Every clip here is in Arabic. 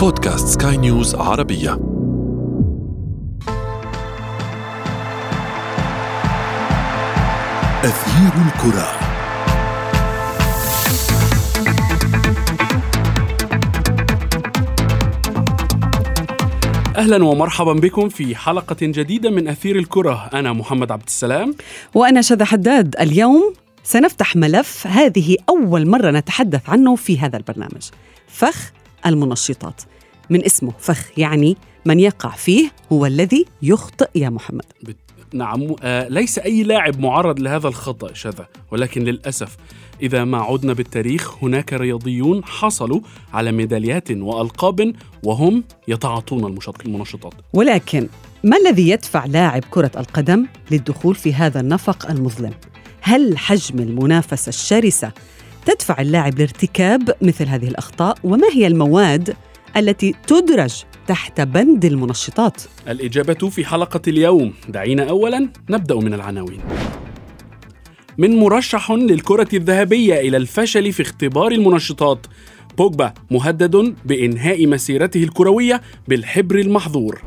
بودكاست سكاي نيوز عربية. أثير الكرة. أهلا ومرحبا بكم في حلقة جديدة من أثير الكرة. أنا محمد عبد السلام. وأنا شذى حداد. اليوم سنفتح ملف. هذه أول مرة نتحدث عنه في هذا البرنامج. فخ المنشطات. من اسمه فخ يعني من يقع فيه هو الذي يخطئ يا محمد. بت... نعم آه ليس أي لاعب معرض لهذا الخطأ شذا. ولكن للأسف إذا ما عدنا بالتاريخ هناك رياضيون حصلوا على ميداليات وألقاب وهم يتعاطون المنشطات. ولكن ما الذي يدفع لاعب كرة القدم للدخول في هذا النفق المظلم؟ هل حجم المنافسة الشرسة تدفع اللاعب لارتكاب مثل هذه الأخطاء؟ وما هي المواد التي تدرج تحت بند المنشطات؟ الإجابة في حلقة اليوم دعينا أولا نبدأ من العناوين من مرشح للكرة الذهبية إلى الفشل في اختبار المنشطات بوجبا مهدد بإنهاء مسيرته الكروية بالحبر المحظور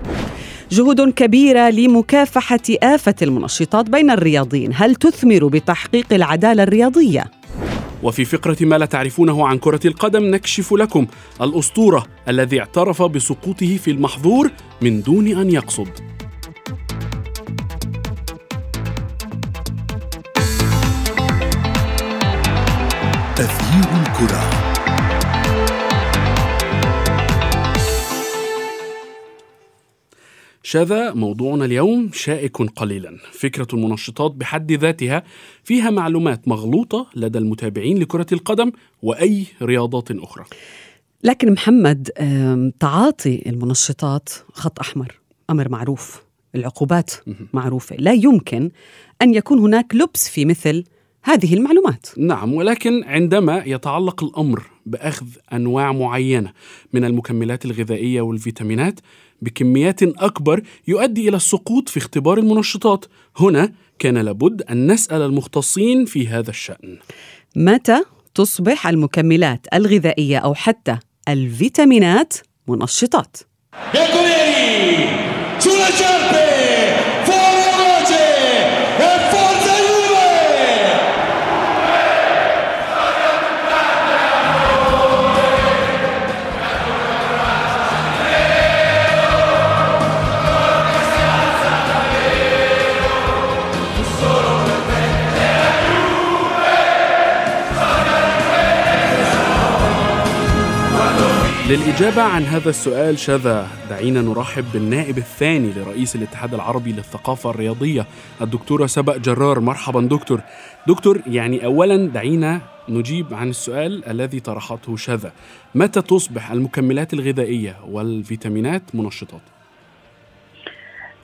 جهود كبيرة لمكافحة آفة المنشطات بين الرياضيين، هل تثمر بتحقيق العدالة الرياضية؟ وفي فقرة ما لا تعرفونه عن كرة القدم نكشف لكم الأسطورة الذي اعترف بسقوطه في المحظور من دون أن يقصد. أثير الكرة. شذا موضوعنا اليوم شائك قليلا. فكرة المنشطات بحد ذاتها فيها معلومات مغلوطة لدى المتابعين لكرة القدم وأي رياضات أخرى. لكن محمد تعاطي المنشطات خط أحمر أمر معروف. العقوبات معروفة. لا يمكن أن يكون هناك لبس في مثل هذه المعلومات. نعم ولكن عندما يتعلق الأمر بأخذ أنواع معينة من المكملات الغذائية والفيتامينات بكميات أكبر يؤدي إلى السقوط في اختبار المنشطات. هنا كان لابد أن نسأل المختصين في هذا الشأن. متى تصبح المكملات الغذائية أو حتى الفيتامينات منشطات؟ للإجابة عن هذا السؤال شذا. دعينا نرحب بالنائب الثاني لرئيس الاتحاد العربي للثقافة الرياضية الدكتورة سبق جرار. مرحبا دكتور. دكتور يعني أولا دعينا نجيب عن السؤال الذي طرحته شذا. متى تصبح المكملات الغذائية والفيتامينات منشطات؟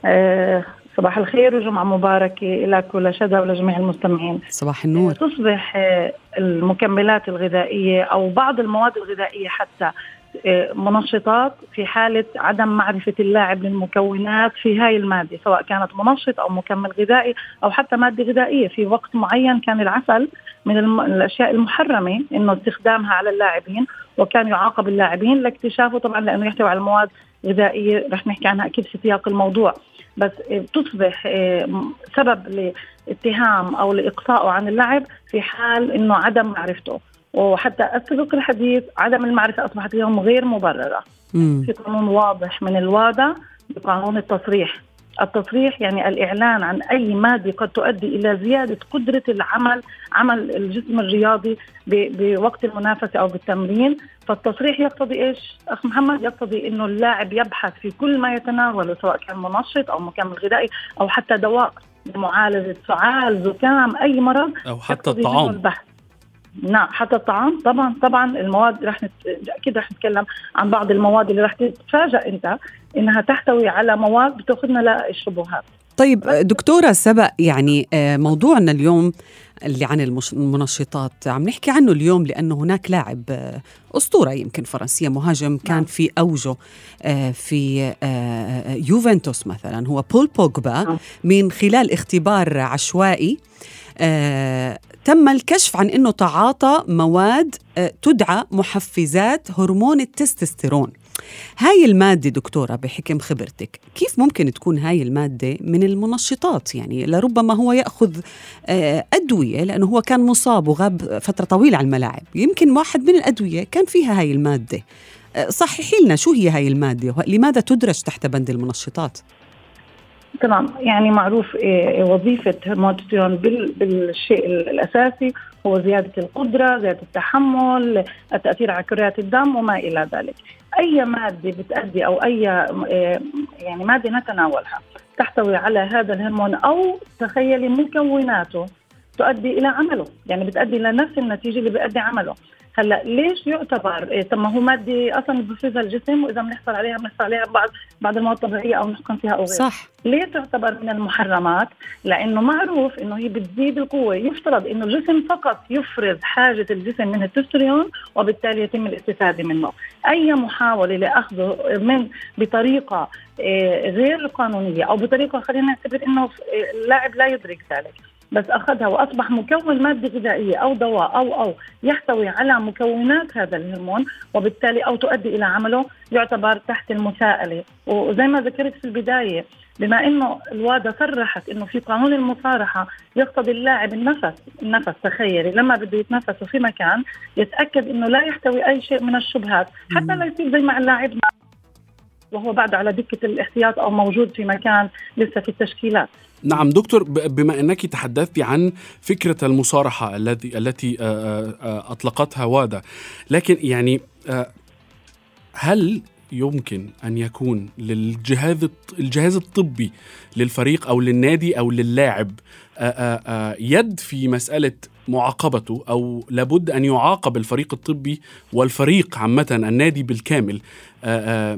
آه، صباح الخير وجمعة مباركة لك ولشدى ولجميع المستمعين. صباح النور. تصبح آه، المكملات الغذائية أو بعض المواد الغذائية حتى آه، منشطات في حالة عدم معرفة اللاعب للمكونات في هاي المادة سواء كانت منشط أو مكمل غذائي أو حتى مادة غذائية. في وقت معين كان العسل من الأشياء المحرمة إنه استخدامها على اللاعبين وكان يعاقب اللاعبين لاكتشافه طبعا لأنه يحتوي على مواد غذائية. رح نحكي عنها أكيد في سياق الموضوع. بس آه، تصبح آه، م- سبب لاتهام أو لاقصائه عن اللعب في حال إنه عدم معرفته. وحتى اسبق الحديث عدم المعرفة أصبحت اليوم غير مبررة. مم. في قانون واضح من الوضع بقانون التصريح. التصريح يعني الإعلان عن أي مادة قد تؤدي إلى زيادة قدرة العمل عمل الجسم الرياضي بوقت المنافسة أو بالتمرين. فالتصريح يقتضي إيش؟ أخ محمد يقتضي أنه اللاعب يبحث في كل ما يتناوله سواء كان منشط أو مكمل غذائي أو حتى دواء لمعالجة سعال زكام أي مرض. أو حتى الطعام. البحث. نعم حتى الطعام طبعا طبعا المواد رح نت... أكيد رح نتكلم عن بعض المواد اللي رح تتفاجئ أنت إنها تحتوي على مواد بتأخذنا للشبهات طيب دكتورة سبق يعني آه، موضوعنا اليوم اللي عن المنشطات عم نحكي عنه اليوم لأنه هناك لاعب آه، أسطورة يمكن فرنسية مهاجم كان نعم. في أوجه آه، في يوفنتوس مثلا هو بول بوجبا نعم. من خلال اختبار عشوائي تم الكشف عن أنه تعاطى مواد آه، تدعى محفزات هرمون التستوستيرون. هاي المادة دكتورة بحكم خبرتك كيف ممكن تكون هاي المادة من المنشطات؟ يعني لربما هو يأخذ آه، أدوية لأنه هو كان مصاب وغاب فترة طويلة على الملاعب. يمكن واحد من الأدوية كان فيها هاي المادة. آه، صححي لنا شو هي هاي المادة لماذا تدرج تحت بند المنشطات؟ تمام. يعني معروف إيه وظيفة هرمون التستيرون بالشيء الأساسي هو زيادة القدرة زيادة التحمل التأثير على كريات الدم وما إلى ذلك. أي مادة بتأدي أو أي إيه يعني مادة نتناولها تحتوي على هذا الهرمون أو تخيلي مكوناته تؤدي إلى عمله. يعني بتؤدي إلى نفس النتيجة اللي بيؤدي عمله. هلا ليش يعتبر؟ إيه طب ما هو ماده أصلا بفرزها الجسم وإذا بنحصل عليها بنحصل عليها بعد بعد المواد الطبيعية أو نحكم فيها أو غير صح. ليه تعتبر من المحرمات؟ لأنه معروف إنه هي بتزيد القوة، يفترض إنه الجسم فقط يفرز حاجة الجسم من التستوستيرون وبالتالي يتم الاستفادة منه، أي محاولة لأخذه من بطريقة إيه، غير قانونية أو بطريقة خلينا نعتبر إنه اللاعب لا يدرك ذلك، بس أخذها وأصبح مكون ماده غذائية أو دواء أو أو يحتوي على مكونات هذا الهرمون وبالتالي أو تؤدي إلى عمله يعتبر تحت المساءلة. وزي ما ذكرت في البداية بما إنه الوادا صرحت إنه في قانون المصارحة يقتضي اللاعب النفس النفس تخيلي لما بده يتنفس في مكان يتأكد إنه لا يحتوي أي شيء من الشبهات حتى لا يصير زي مع اللاعب وهو بعد على دكة الاحتياط أو موجود في مكان لسه في التشكيلات. نعم دكتور بما أنك تحدثت عن فكرة المصارحة التي التي أطلقتها وادا لكن يعني هل يمكن أن يكون للجهاز الجهاز الطبي للفريق أو للنادي أو للاعب يد في مسألة معاقبته أو لابد أن يعاقب الفريق الطبي والفريق عامة النادي بالكامل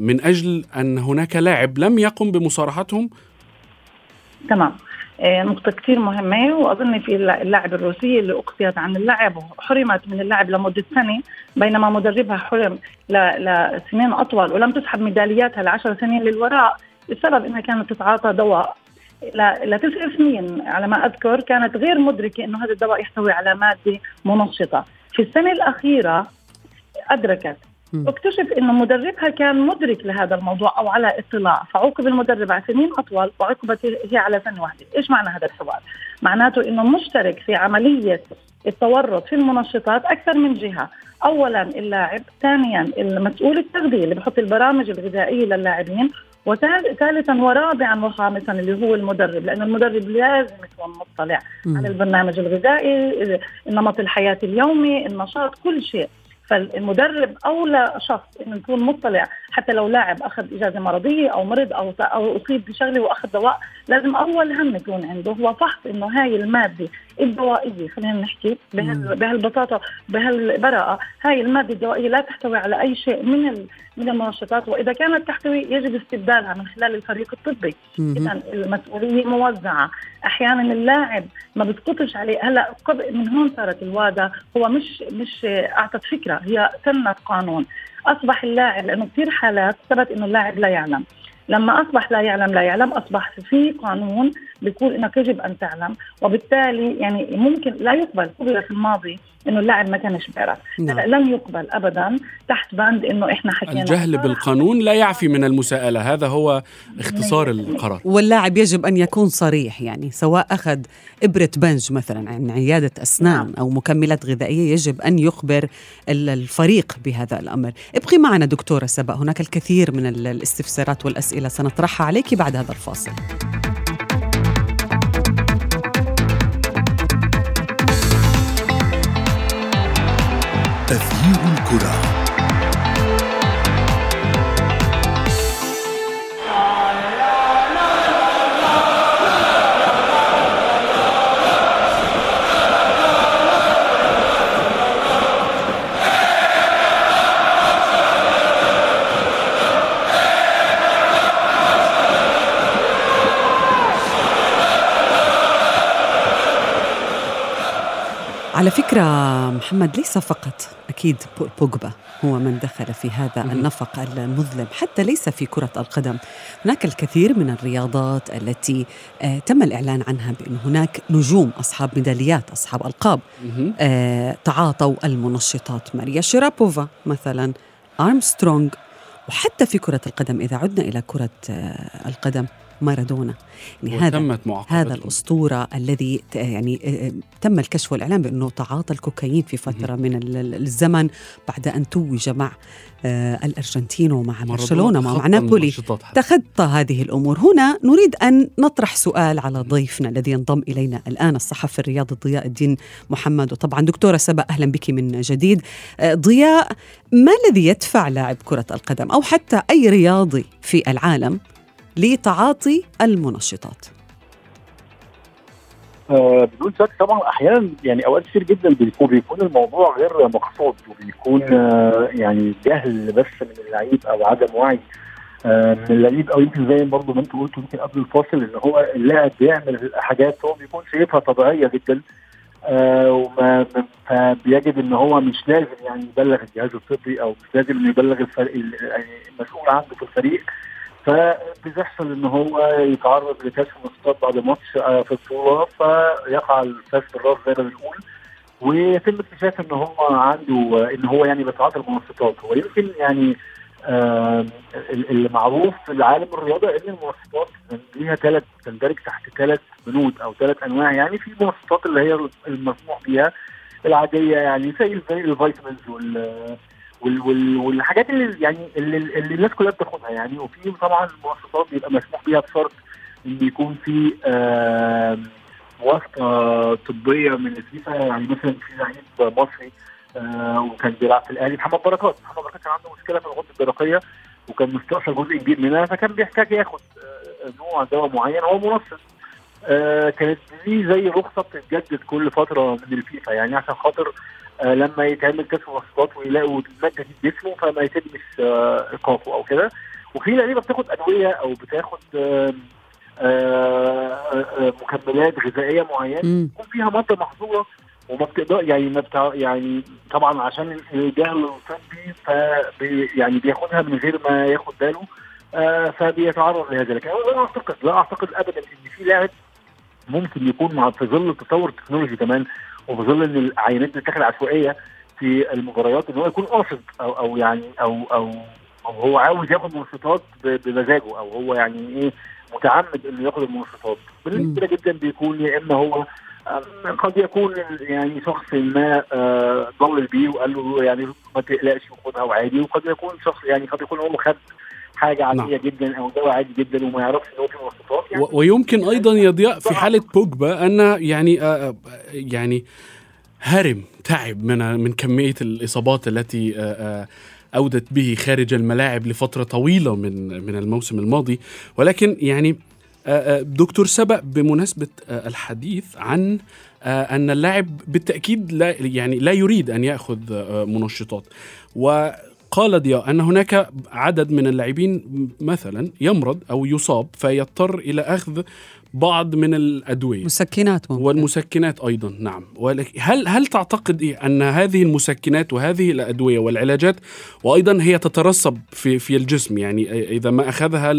من أجل أن هناك لاعب لم يقم بمصارحتهم؟ تمام. آه، نقطة كثير مهمة وأظن في اللاعب الروسية اللي أقصيت عن اللعب وحرمت من اللعب لمدة سنة بينما مدربها حرم لسنين أطول ولم تسحب ميدالياتها لعشر سنين للوراء السبب أنها كانت تتعاطى دواء. لتسع سنين على ما أذكر كانت غير مدركة أنه هذا الدواء يحتوي على مادة منشطة. في السنة الأخيرة أدركت اكتشف انه مدربها كان مدرك لهذا الموضوع أو على اطلاع. فعوقب المدرب على سنين أطول وعوقبت هي على سنه واحدة، إيش معنى هذا الحوار؟ معناته إنه مشترك في عملية التورط في المنشطات أكثر من جهة، اولا اللاعب، ثانيا المسؤول التغذية اللي بحط البرامج الغذائية للاعبين، وثالثا ورابعا وخامسا اللي هو المدرب. لأنه المدرب لازم يكون مطلع على البرنامج الغذائي نمط الحياة اليومي النشاط كل شيء. فالمدرب أولى شخص إنه يكون مطلع حتى لو لاعب أخذ إجازة مرضية أو مرض أو أو أصيب بشغلة وأخذ دواء لازم أول هم يكون عنده هو فحص إنه هاي المادة الدوائية خلينا نحكي بهالبساطة بهالبراءة هاي المادة الدوائية لا تحتوي على أي شيء من من المنشطات وإذا كانت تحتوي يجب استبدالها من خلال الفريق الطبي. اذا المسؤولية موزعة. أحيانا اللاعب ما بتسقطش عليه. هلأ من هون صارت الوادا هو مش مش أعطت فكرة. هي سنت قانون. أصبح اللاعب لأنه كثير حالات ثبت إنه اللاعب لا يعلم. لما أصبح لا يعلم لا يعلم أصبح في قانون بيقول انك يجب أن تعلم وبالتالي يعني ممكن لا يقبل. قبل في الماضي إنه اللاعب ما كانش بيعرف. نعم. لم يقبل ابدا تحت بند إنه إحنا حكينا. الجهل بالقانون لا يعفي من المساءلة. هذا هو اختصار القرار. واللاعب يجب أن يكون صريح يعني سواء أخذ إبرة بنج مثلا عن عيادة أسنان نعم. أو مكملات غذائية يجب أن يخبر الفريق بهذا الأمر. ابقي معنا دكتورة سبأ. هناك الكثير من الاستفسارات والأسئلة. سنطرحها عليك بعد هذا الفاصل. الكرة على فكرة محمد ليس فقط. أكيد بوجبا هو من دخل في هذا النفق المظلم حتى ليس في كرة القدم. هناك الكثير من الرياضات التي آه تم الإعلان عنها بأن هناك نجوم أصحاب ميداليات أصحاب ألقاب آه تعاطوا المنشطات. ماريا شيرابوفا مثلا أرمسترونغ وحتى في كرة القدم إذا عدنا إلى كرة آه القدم. مارادونا. يعني هذا هذا الأسطورة الذي يعني تم الكشف والاعلان بأنه تعاطى الكوكايين في فترة من الزمن بعد أن توج مع الأرجنتين ومع برشلونة ومع نابولي. تخطى هذه الأمور. هنا نريد أن نطرح سؤال على ضيفنا الذي ينضم إلينا الآن الصحفي الرياضي ضياء الدين محمد. وطبعا دكتورة سبا أهلا بك من جديد. ضياء ما الذي يدفع لاعب كرة القدم أو حتى أي رياضي في العالم لتعاطي المنشطات. آه بدون شك طبعا أحيانا يعني أوقات كتير جدا بيكون بيكون الموضوع غير مقصود وبيكون آه يعني جهل بس من اللعيب أو عدم وعي آه من اللعيب أو يمكن زي برضه ما أنتوا قلتوا يمكن قبل الفاصل إن هو اللاعب بيعمل حاجات هو بيكون شايفها طبيعية جدا آه وما فبيجد إن هو مش لازم يعني يبلغ الجهاز الطبي أو مش لازم إنه يبلغ الفريق يعني المسؤول عنده في الفريق فبيحصل إن هو يتعرض لكشف مصطاد بعد ماتش في البطولة فيقع الفاس بالراس زي ما بنقول. ويتم اكتشاف إن هو عنده إن هو يعني بيتعاطى المنشطات هو يمكن يعني آه اللي معروف في العالم الرياضة إن المنشطات ليها ثلاث تندرج تحت ثلاث بنود أو ثلاث أنواع. يعني في منشطات اللي هي المسموح بها العادية يعني زي زي الفيتامينز وال وال وال والحاجات اللي يعني اللي, اللي الناس كلها بتاخدها يعني. وفي طبعا المنشطات بيبقى مسموح بيها بشرط إن يكون في آه موافقة طبية من الفيفا. يعني مثلا في لعيب مصري آه وكان بيلعب في الأهلي محمد بركات. محمد بركات كان عنده مشكلة في الغده الدرقية وكان مستأصل جزء كبير منها فكان بيحتاج ياخد آه نوع دواء معين. هو منشط آه كانت دي زي رخصة بتتجدد كل فترة من الفيفا يعني عشان خاطر لما يتعمل كشف مواصفات ويلاقوا الماده دي في جسمه فما يتمش آه إيقافه أو كده. وفي لعيبة بتاخد أدوية أو بتاخد آه مكملات غذائية معينة يكون فيها مادة محظوره وما بتقدر يعني ما بتاع يعني طبعا عشان الجهل الطبي ف يعني بياخدها من غير ما ياخد باله فبيتعرض لهذا. لكن أنا لا أعتقد لا أعتقد ابدا إن في لاعب ممكن يكون مع في ظل التطور التكنولوجي كمان وفي ظل إن العينات بتتاخد عشوائية في المباريات إن هو يكون قاصد أو أو يعني أو أو أو هو عاوز ياخد منشطات بمزاجه أو هو يعني إيه متعمد إنه ياخد المنشطات. بالنسبة جدا بيكون يا إما هو قد يكون يعني شخص ما ضلل بيه وقال له يعني ما تقلقش وخدها وعادي وقد يكون شخص يعني قد يكون هو خد حاجة عادية نعم. جدا أو دواء عادي جدا وما يعرفش إن هو في منشطات يعني. ويمكن أيضا يا ضياء في حالة بوجبا أن يعني آه يعني هرم تعب من من كمية الإصابات التي آه أودت به خارج الملاعب لفترة طويلة من من الموسم الماضي. ولكن يعني دكتور سبق بمناسبة الحديث عن أن اللاعب بالتأكيد لا يعني لا يريد أن يأخذ منشطات. و قال ضياء أن هناك عدد من اللاعبين مثلا يمرض أو يصاب فيضطر إلى أخذ بعض من الأدوية. مسكنات ممكن. والمسكنات أيضا نعم. هل هل تعتقد إيه أن هذه المسكنات وهذه الأدوية والعلاجات وأيضا هي تترسب في في الجسم؟ يعني إذا ما أخذها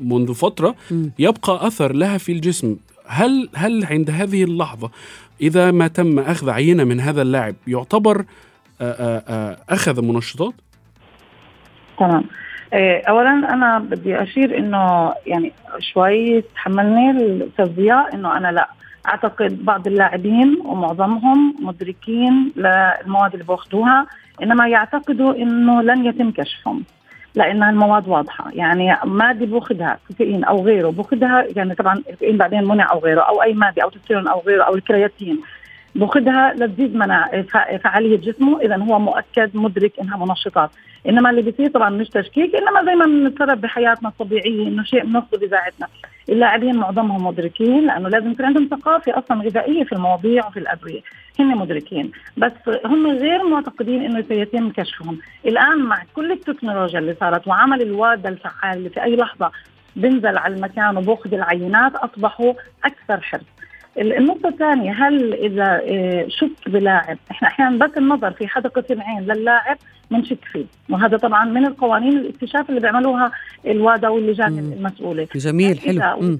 منذ فترة يبقى أثر لها في الجسم. هل هل عند هذه اللحظة إذا ما تم أخذ عينة من هذا اللاعب يعتبر أخذ منشطات؟ تمام. اولا أنا بدي أشير إنه يعني شوي تحملني الاستاذ ضياء إنه أنا لا. أعتقد بعض اللاعبين ومعظمهم مدركين للمواد اللي باخذوها إنما يعتقدوا إنه لن يتم كشفهم لانها المواد واضحة. يعني مادة باخذها كافيين أو غيره باخذها يعني طبعا الكافيين بعدين منع أو غيره أو أي مادة أو تستيرون أو غيره أو الكرياتين. بأخذها لتزيد منع فعالية جسمه اذا هو مؤكد مدرك إنها منشطات. إنما اللي بيصير طبعا مش تشكيك إنما زي ما بنتصرف بحياتنا الطبيعية إنه شيء بنفسه بذاعتنا. اللاعبين معظمهم مدركين لأنه لازم يكون عندهم ثقافة أصلا غذائية في المواضيع وفي الأدوية. هن مدركين. بس هم غير معتقدين إنه سيتم كشفهم. الآن مع كل التكنولوجيا اللي صارت وعمل الواد الفعال اللي في أي لحظة بنزل على المكان وبأخذ العينات أصبحوا أكثر حرص. النقطة الثانية هل إذا آه، شك بلاعب إحنا أحيانا بس النظر في حدقة العين للاعب بنشك فيه وهذا طبعا من القوانين الاكتشاف اللي بيعملوها الوادا واللجان. المسؤولة. جميل حلو.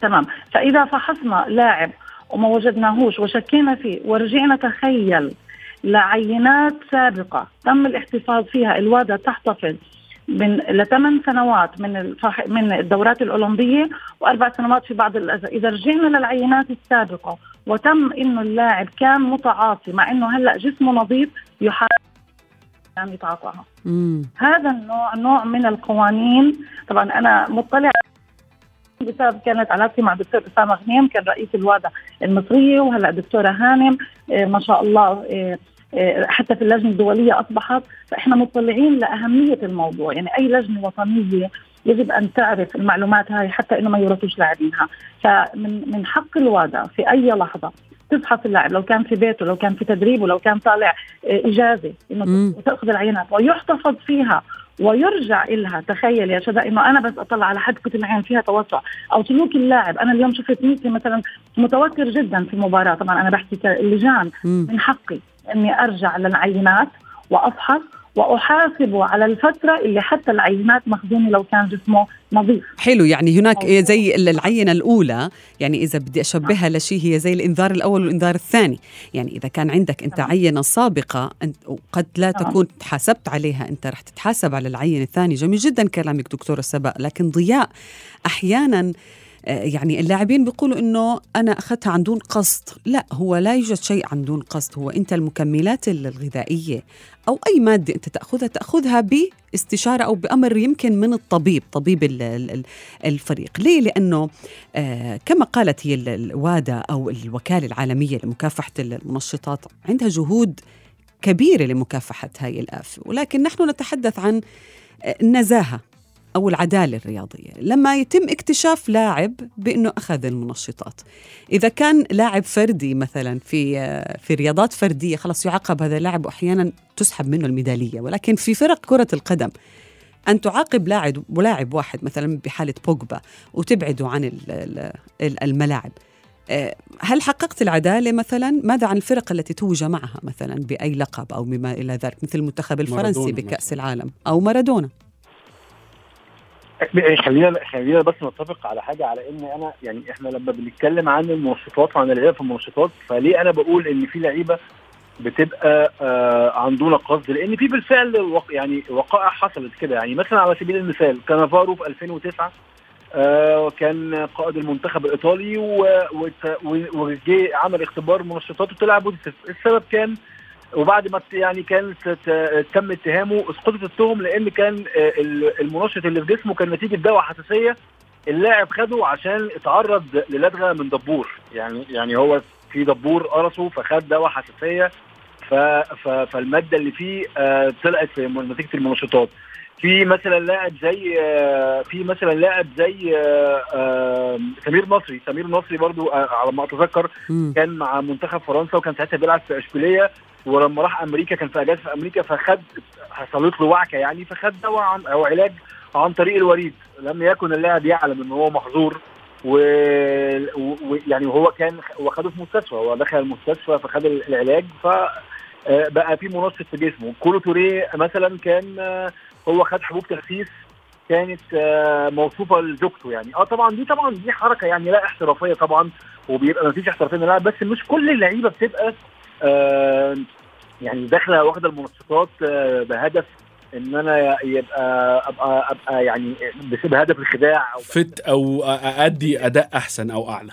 تمام. فإذا فحصنا لاعب وما وجدناهوش وشكينا فيه ورجعنا تخيل لعينات سابقة تم الاحتفاظ فيها الوادا تحتفظ من لثمان سنوات من الفح... من الدورات الأولمبية وأربع سنوات في بعض الأز... إذا رجعنا للعينات السابقة وتم إنه اللاعب كان متعاطي مع إنه هلأ جسمه نظيف يحاول أن يتعاطاها. هذا النوع نوع من القوانين. طبعا أنا مطلع بسبب كانت علاقتي مع دكتور أسامة غنيم كان رئيس الوادا المصرية وهلأ دكتورة هانم. آه، ما شاء الله آه، حتى في اللجنة الدولية أصبحت فإحنا مطلعين لأهمية الموضوع. يعني أي لجنة وطنية يجب أن تعرف المعلومات هاي حتى إنه ما يورطوش لاعبينها. فمن من حق الوادا في أي لحظة تفحص اللاعب لو كان في بيته لو كان في تدريبه لو كان طالع آه، إجازة. إنه تأخذ العينات ويحتفظ فيها ويرجع إلها. تخيل يا شذا إنه أنا بس أطلع على حدقه العين فيها توسع. أو سلوك اللاعب. أنا اليوم شفت ميسي مثلا متوتر جدا في المباراة. طبعا أنا بحكي كاللجان مم. من حقي. أني أرجع للعينات وأفحص واحاسبه على الفترة اللي حتى العينات مخزونة لو كان جسمه نظيف حلو يعني هناك. زي العينة الأولى يعني إذا بدي أشبهها لشيء هي زي الإنذار الأول والإنذار الثاني يعني إذا كان عندك أنت تمام. عينة سابقة أنت وقد لا تمام. تكون تحاسبت عليها أنت رح تتحاسب على العينة الثانية جميل جدا كلامك دكتورة سبا لكن ضياء أحيانا آه، يعني اللاعبين بيقولوا إنه أنا أخذتها عن دون قصد. لا هو لا يوجد شيء عن دون قصد. هو أنت المكملات الغذائية أو أي مادة أنت تأخذها تأخذها باستشارة أو بأمر يمكن من الطبيب طبيب ال- ال- ال- الفريق. ليه؟ لأنه آه كما قالت هي ال- الوادا أو الوكالة العالمية لمكافحة المنشطات عندها جهود كبيرة لمكافحة هاي الافه ولكن نحن نتحدث عن آه، النزاهة. أو العدالة الرياضية. لما يتم اكتشاف لاعب بأنه أخذ المنشطات. إذا كان لاعب فردي مثلا في في رياضات فردية خلاص يعاقب هذا اللاعب واحيانا تسحب منه الميدالية. ولكن في فرق كرة القدم أن تعاقب لاعب ولاعب واحد مثلا بحالة بوجبا وتبعده عن ال- ال- ال- الملاعب. آه، هل حققت العدالة مثلا؟ ماذا عن الفرق التي توج معها مثلا بأي لقب أو بما إلى ذلك؟ مثل المنتخب الفرنسي بكأس العالم أو مارادونا. خلينا خلينا بس نتفق على حاجة على إن أنا يعني إحنا لما بنتكلم عن المنشطات وعن اللعيبة في المنشطات فليه أنا بقول إن في لعيبة بتبقى آه عن دون قصد؟ لأن في بالفعل الوق... يعني وقائع حصلت كده. يعني مثلا على سبيل المثال كانافارو في 2009 آه كان قائد المنتخب الإيطالي وجه عمل اختبار منشطات وطلع بوزيتيف السبب كان وبعد ما يعني كانت تم اتهامه اسقطت التهم لأن كان آه، ال- المنشط اللي في جسمه كان نتيجة دواء حساسية اللاعب خده عشان اتعرض للدغة من دبور. يعني يعني هو في دبور قرصه فخد دواء حساسية فالمادة اللي فيه آه، طلعت في نتيجة المنشطات. في مثلا لاعب زي آه، في مثلا لاعب زي سمير نصري. سمير نصري برضو على ما أتذكر. كان مع منتخب فرنسا وكان ساعتها بيلعب في إشبيلية. ولما راح أمريكا كان في أجازة في أمريكا فخد حصلت له وعكة يعني فخد دواء عن أو علاج عن طريق الوريد. لم يكن اللاعب يعلم إن هو محظور ويعني و... يعني وهو كان وخده في مستشفى هو دخل المستشفى فخد العلاج ف آه، بقى في منشط في جسمه. كولو توريه مثلا كان آه، هو خد حبوب تخسيس كانت آه، موصوفة لزوجته يعني. آه طبعا دي طبعا دي حركة يعني لا احترافية طبعا وبيبقى مفيش احترافية من اللاعب بس مش كل اللعيبة بتبقى آه يعني داخلة واخدة المنشطات آه بهدف إن أنا يبقى ابقى أبقى يعني بهدف الخداع أو fit أو ادي أداء أحسن أو أعلى.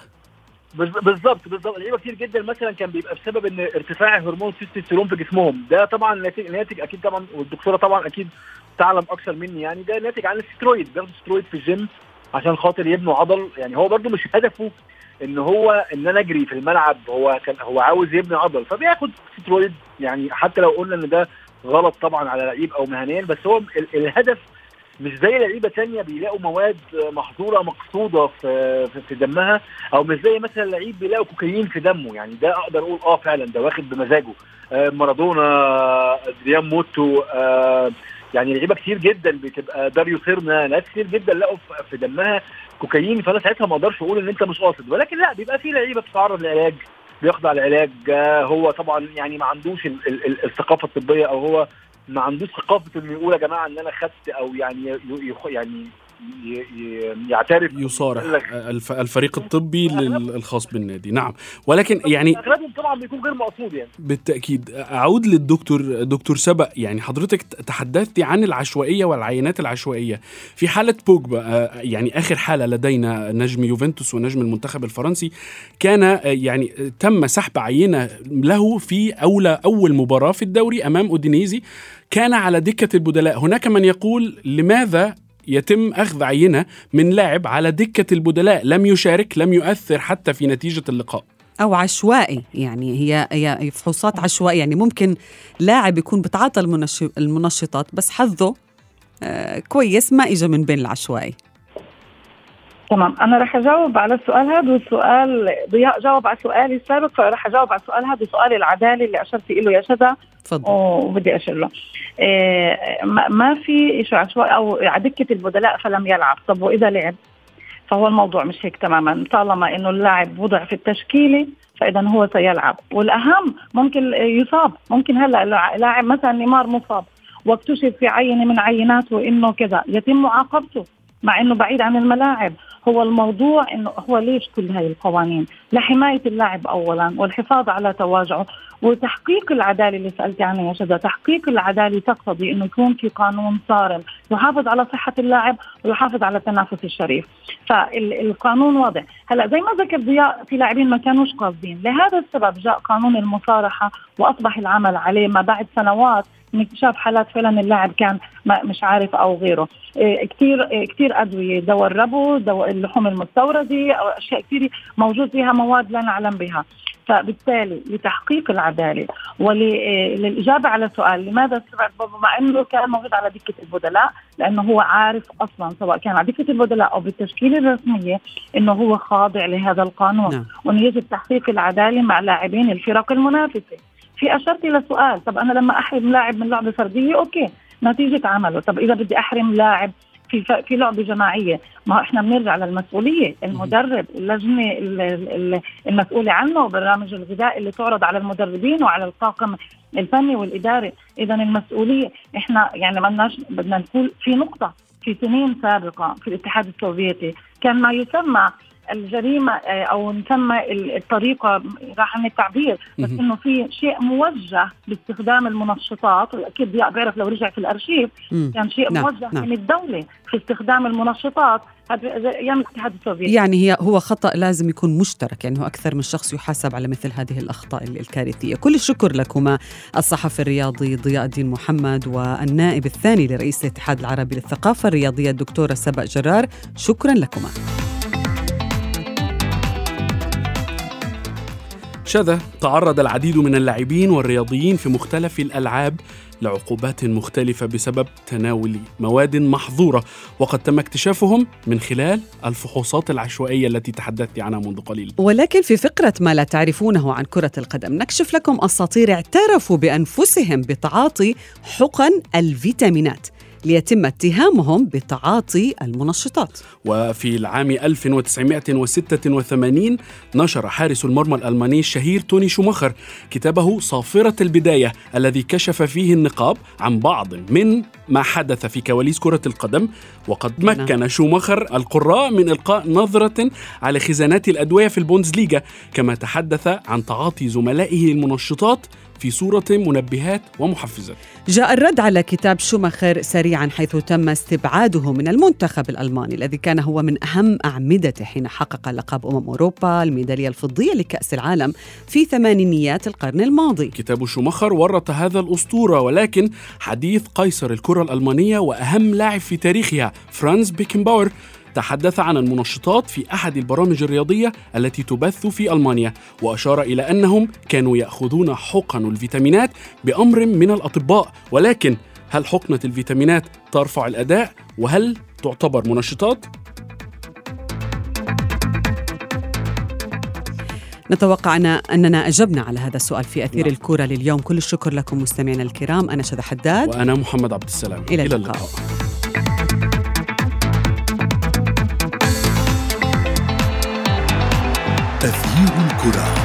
بالظبط بالظبط. لعيبه كتير جدا مثلا كان بيبقى بسبب إن ارتفاع هرمون التستوستيرون في جسمهم. ده طبعا ناتج ناتج أكيد طبعا والدكتورة طبعا أكيد تعلم أكثر مني يعني. ده ناتج عن السترويد. بياخدوا سترويد في الجيم عشان خاطر يبنوا عضل. يعني هو برده مش هدفه إن هو إن أنا أجري في الملعب هو كان هو عاوز يبني عضل فبياخد سترويد يعني حتى لو قلنا إن ده غلط طبعا على لعيب أو مهنيا بس هو ال- الهدف مش زي لعيبة تانية بيلاقوا مواد محظورة مقصودة في في- في دمها أو مش زي مثلا لعيب بيلاقوا كوكايين في دمه. يعني ده أقدر أقول آه فعلا ده واخد بمزاجه. آه مارادونا أدريان موتو آه يعني لعيبة كتير جدا بتبقى داريو سيرنا ناس كتير جدا لقوا في- دمها كوكايين فأنا ساعتها ما أقدرش أقول إن أنت مش قاصد. ولكن لا بيبقى في لعيبة بتتعرض لعلاج بيخضع لعلاج. آه، هو طبعا يعني ما عندوش ال- ال- ال- الثقافة الطبية أو هو ما عندوش ثقافة إنه يقول يا جماعة إن أنا خدت أو يعني يعني يعترف يصارح الفريق الطبي الخاص بالنادي. نعم. ولكن يعني اغلبهم طبعا بيكون غير مقصود يعني. بالتأكيد. أعود للدكتور دكتور سبق. يعني حضرتك تحدثتي عن العشوائية والعينات العشوائية. في حالة بوجبا آه، يعني آخر حالة لدينا نجم يوفنتوس ونجم المنتخب الفرنسي كان آه، يعني آه، تم سحب عينة له في أولى أول مباراة في الدوري أمام أودينيزي. كان على دكة البدلاء. هناك من يقول لماذا يتم أخذ عينة من لاعب على دكة البدلاء لم يشارك لم يؤثر حتى في نتيجة اللقاء. أو عشوائي يعني هي هي فحوصات عشوائية. يعني ممكن لاعب يكون بتعاطى المنش- المنشطات بس حظه آه كويس ما إجا من بين العشوائي. تمام. أنا رح أجاوب على السؤال هذا والسؤال ضياء جاوب على سؤالي السابق فرح أجاوب على السؤال هذا وسؤال العدالة اللي أشرت له يا شذا. تفضل. وبدي أشير له. إيه ما ما في شيء عشوائي أو على دكة البدلاء فلم يلعب. طب وإذا لعب؟ فهو الموضوع مش هيك تماما. طالما إنه اللاعب وضع في التشكيلة فإذا هو سيلعب. والأهم ممكن يصاب. ممكن هلأ لاعب مثلا نيمار مصاب. واكتشف في عينة من عيناته إنه كذا. يتم معاقبته. مع إنه بعيد عن الملاعب. هو الموضوع إنه هو ليش كل هاي القوانين؟ لحماية اللاعب اولا والحفاظ على تواجعه وتحقيق العدالة اللي سالتي عنها يا شذا. تحقيق العدالة تقتضي إنه يكون في قانون صارم يحافظ على صحة اللاعب ويحافظ على التنافس الشريف. فالقانون واضح. هلأ زي ما ذكر ضياء في لاعبين ما كانوش قاصدين. لهذا السبب جاء قانون المصارحة وأصبح العمل عليه ما بعد سنوات اكتشاف حالات فعلا اللاعب كان مش عارف أو غيره. إيه كثير إيه كثير أدوية دواء الربو دواء اللحوم المستوردة أو أشياء كثير موجود فيها مواد لا نعلم بها. فبالتالي لتحقيق العدالة وللاجابه على السؤال لماذا استبعد بابا مع إنه كان موجود على دكة البدلاء لأنه هو عارف أصلا سواء كان على دكة البدلاء أو بالتشكيلة الرسمية إنه هو خاضع لهذا القانون. نعم. وانه يجب تحقيق العدالة مع لاعبين الفرق المنافسة. في أشرت إلى سؤال. طب أنا لما أحرم لاعب من لعبة فردية أوكي نتيجة عمله. طب إذا بدي أحرم لاعب في ف- في لعبة جماعية ما إحنا بنرجع للمسؤولية. المدرب اللجنة ال- ال- المسؤولة عنه وبرنامج الغذاء اللي تعرض على المدربين وعلى الطاقم الفني والإداري. اذا المسؤولية إحنا يعني بدناش بدنا نقول في نقطة في سنين سابقة في الاتحاد السوفيتي. كان ما يسمى الجريمة آه، أو نسمى ال- الطريقة راح عن التعبير بس. إنه في شيء موجه باستخدام المنشطات واكيد ضياء بيعرف لو رجع في الأرشيف. كان شيء نعم، موجه نعم. من الدولة في استخدام المنشطات أيام الاتحاد السوفيتي يعني هي هو خطأ لازم يكون مشترك يعني هو أكثر من شخص يحاسب على مثل هذه الأخطاء ال- الكارثية كل الشكر لكما الصحفي الرياضي ضياء الدين محمد والنائب الثاني لرئيس الاتحاد العربي للثقافة الرياضية الدكتورة سبأ جرار شكرا لكما شذا تعرض العديد من اللاعبين والرياضيين في مختلف الألعاب لعقوبات مختلفة بسبب تناول مواد محظورة وقد تم اكتشافهم من خلال الفحوصات العشوائية التي تحدثت عنها منذ قليل. ولكن في فقرة ما لا تعرفونه عن كرة القدم نكشف لكم أساطير اعترفوا بأنفسهم بتعاطي حقن الفيتامينات. ليتم اتهامهم بتعاطي المنشطات. وفي العام 1986 نشر حارس المرمى الألماني الشهير توني شوماخر كتابه صافرة البداية الذي كشف فيه النقاب عن بعض من ما حدث في كواليس كرة القدم وقد نعم. مكن شوماخر القراء من إلقاء نظرة على خزانات الأدوية في البوندسليغا كما تحدث عن تعاطي زملائه المنشطات في صورة منبهات ومحفزات جاء الرد على كتاب شوماخر سريعا حيث تم استبعاده من المنتخب الألماني الذي كان هو من أهم أعمدته حين حقق لقب أمم أوروبا الميدالية الفضية لكأس العالم في ثمانينيات القرن الماضي كتاب شوماخر ورط هذا الأسطورة ولكن حديث قيصر الكرة الألمانية وأهم لاعب في تاريخها فرانز بيكنباور. تحدث عن المنشطات في أحد البرامج الرياضية التي تبث في ألمانيا وأشار إلى أنهم كانوا يأخذون حقن الفيتامينات بأمر من الأطباء. ولكن هل حقنة الفيتامينات ترفع الأداء؟ وهل تعتبر منشطات؟ نتوقع أن أننا أجبنا على هذا السؤال في أثير نعم. الكرة لليوم. كل الشكر لكم مستمعينا الكرام. أنا شذى حداد. وأنا محمد عبد السلام. إلى, إلى اللقاء, تغيير الكرة.